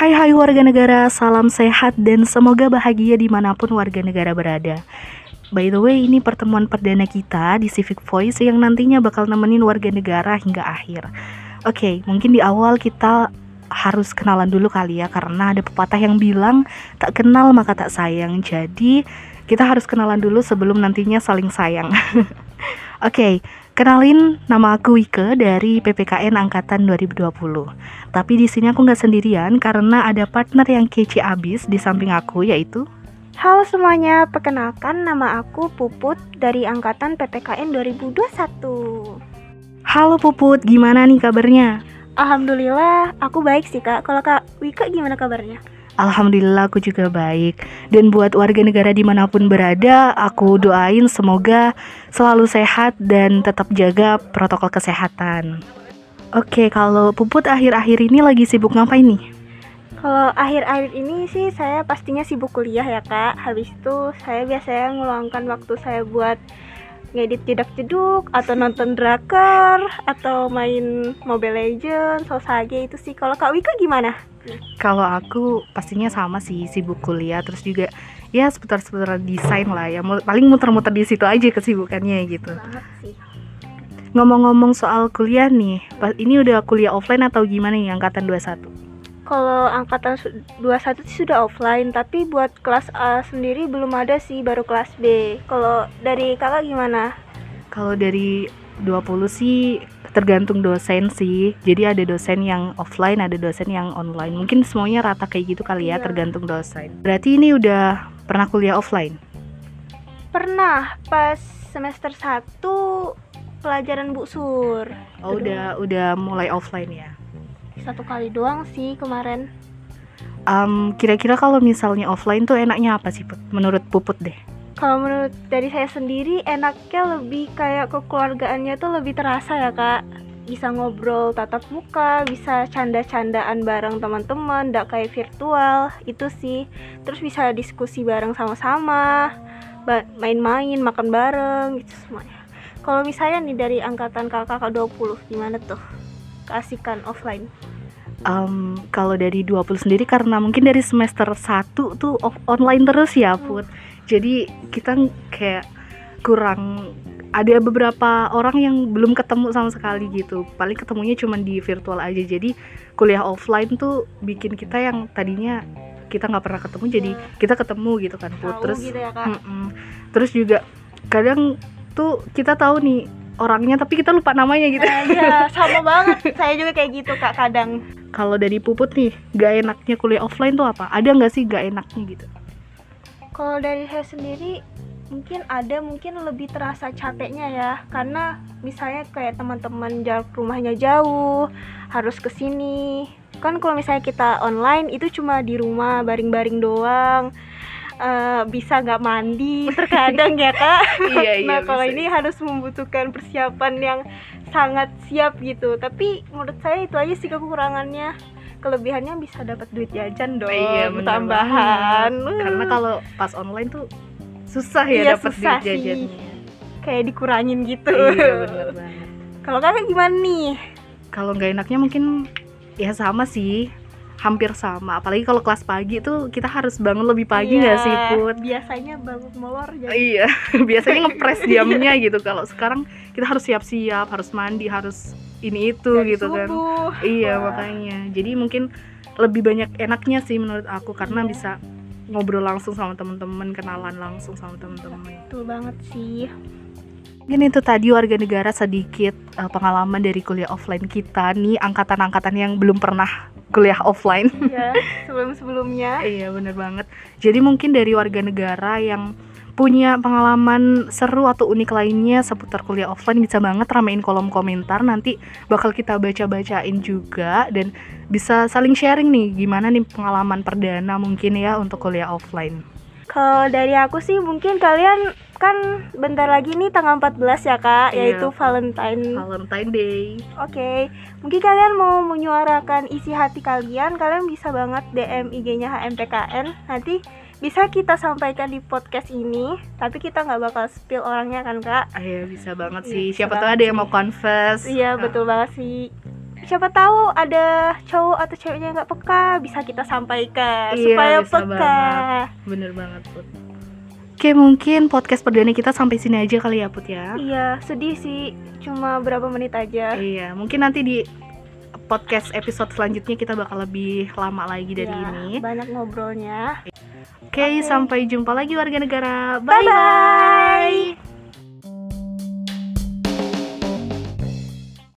Hai hai warga negara, salam sehat dan semoga bahagia di mana pun warga negara berada. By the way, ini pertemuan perdana kita di Civic Voice yang nantinya bakal nemenin warga negara hingga akhir. Oke, mungkin di awal kita harus kenalan dulu kali ya karena ada pepatah yang bilang tak kenal maka tak sayang. Jadi kita harus kenalan dulu sebelum nantinya saling sayang. Oke, Kenalin, nama aku Wike dari PPKN Angkatan 2020. Tapi di sini aku nggak sendirian karena ada partner yang kece abis di samping aku yaitu Halo semuanya, perkenalkan nama aku Puput dari Angkatan PPKN 2021. Halo Puput, gimana nih kabarnya? Alhamdulillah, aku baik sih kak. Kalau kak Wike gimana kabarnya? Alhamdulillah aku juga baik. Dan buat warga negara di mana pun berada Aku doain semoga selalu sehat dan tetap jaga protokol kesehatan. Oke kalau Puput akhir-akhir ini lagi sibuk ngapain nih? Kalau akhir-akhir ini sih saya pastinya sibuk kuliah ya kak. Habis itu saya biasanya ngeluangkan waktu saya buat ngedit jedak jeduk atau nonton drakor atau main Mobile Legends, Sosage itu sih. Kalau Kak Wika gimana? Kalau aku pastinya sama sih sibuk kuliah terus juga ya seputar-seputar desain lah ya paling muter-muter di situ aja kesibukannya gitu. Ngomong-ngomong soal kuliah nih, ini udah kuliah offline atau gimana nih angkatan 21? Kalau angkatan 21 sih sudah offline tapi buat kelas A sendiri belum ada sih baru kelas B. Kalau dari kakak gimana? kalau dari 20 sih tergantung dosen sih. Jadi ada dosen yang offline ada dosen yang online. Mungkin semuanya rata kayak gitu kali ya iya. tergantung dosen. Berarti ini udah pernah kuliah offline? pernah pas semester 1 pelajaran Bu Sur. Oh udah udah mulai offline ya satu kali doang sih kemarin. Um, kira-kira kalau misalnya offline tuh enaknya apa sih menurut puput deh. Kalau menurut dari saya sendiri enaknya lebih kayak kekeluargaannya tuh lebih terasa ya kak. Bisa ngobrol tatap muka bisa canda-candaan bareng teman-teman ndak kayak virtual itu sih. Terus bisa diskusi bareng sama-sama main-main makan bareng gitu semuanya. Kalau misalnya nih dari angkatan kakak 20 gimana tuh? Keasikan offline um, kalau dari 20 sendiri karena mungkin dari semester 1 tuh online terus ya hmm. Put jadi kita kayak kurang ada beberapa orang yang belum ketemu sama sekali gitu paling ketemunya cuma di virtual aja jadi kuliah offline tuh bikin kita yang tadinya kita nggak pernah ketemu jadi iya. kita ketemu gitu kan Put terus gitu ya, Kak? Mm -mm. terus juga kadang tuh kita tahu nih orangnya tapi kita lupa namanya gitu. Nah, iya, sama banget. Saya juga kayak gitu kak kadang. Kalau dari puput nih, gak enaknya kuliah offline tuh apa? Ada nggak sih gak enaknya gitu? Kalau dari saya sendiri mungkin ada mungkin lebih terasa capeknya ya karena misalnya kayak teman-teman jarak rumahnya jauh harus ke sini kan kalau misalnya kita online itu cuma di rumah baring-baring doang uh, bisa nggak mandi terkadang ya kak. Iya, iya, nah kalau ini harus membutuhkan persiapan yang sangat siap gitu. Tapi menurut saya itu aja sih kekurangannya. Kelebihannya bisa dapat duit jajan dong iya, tambahan. karena kalau pas online tuh susah ya iya, dapat duit jajan. kayak dikurangin gitu. Iya kalau kakak gimana nih? Kalau nggak enaknya mungkin ya sama sih hampir sama apalagi kalau kelas pagi tuh kita harus bangun lebih pagi nggak iya, sih put biasanya bangun molor jadi iya biasanya ngepres diamnya gitu kalau sekarang kita harus siap-siap harus mandi harus ini itu Dari gitu kan. subuh. kan iya Wah. makanya jadi mungkin lebih banyak enaknya sih menurut aku karena iya. bisa ngobrol langsung sama temen-temen kenalan langsung sama temen-temen betul banget sih Mungkin itu tadi warga negara sedikit uh, pengalaman dari kuliah offline kita nih angkatan-angkatan yang belum pernah kuliah offline. Iya, sebelum-sebelumnya. iya, bener banget. Jadi mungkin dari warga negara yang punya pengalaman seru atau unik lainnya seputar kuliah offline bisa banget ramein kolom komentar nanti bakal kita baca-bacain juga dan bisa saling sharing nih gimana nih pengalaman perdana mungkin ya untuk kuliah offline. Kalau dari aku sih mungkin kalian kan bentar lagi nih tanggal 14 ya kak, iya, yaitu Valentine. Valentine Day. Oke, okay. mungkin kalian mau menyuarakan isi hati kalian, kalian bisa banget DM IG-nya HMPKN. Nanti bisa kita sampaikan di podcast ini, tapi kita nggak bakal spill orangnya kan kak? Ah, iya bisa banget sih. Bisa Siapa tahu ada yang mau confess. Iya betul banget sih. Siapa tahu ada cowok atau ceweknya yang nggak peka bisa kita sampaikan Iya, supaya bisa peka banget. Bener banget Put. Oke mungkin podcast perdana kita sampai sini aja kali ya Put ya. iya sedih sih cuma berapa menit aja Iya mungkin nanti di podcast episode selanjutnya kita bakal lebih lama lagi dari Iya, ini. banyak ngobrolnya Oke Oke. sampai jumpa lagi warga negara. Bye bye. bye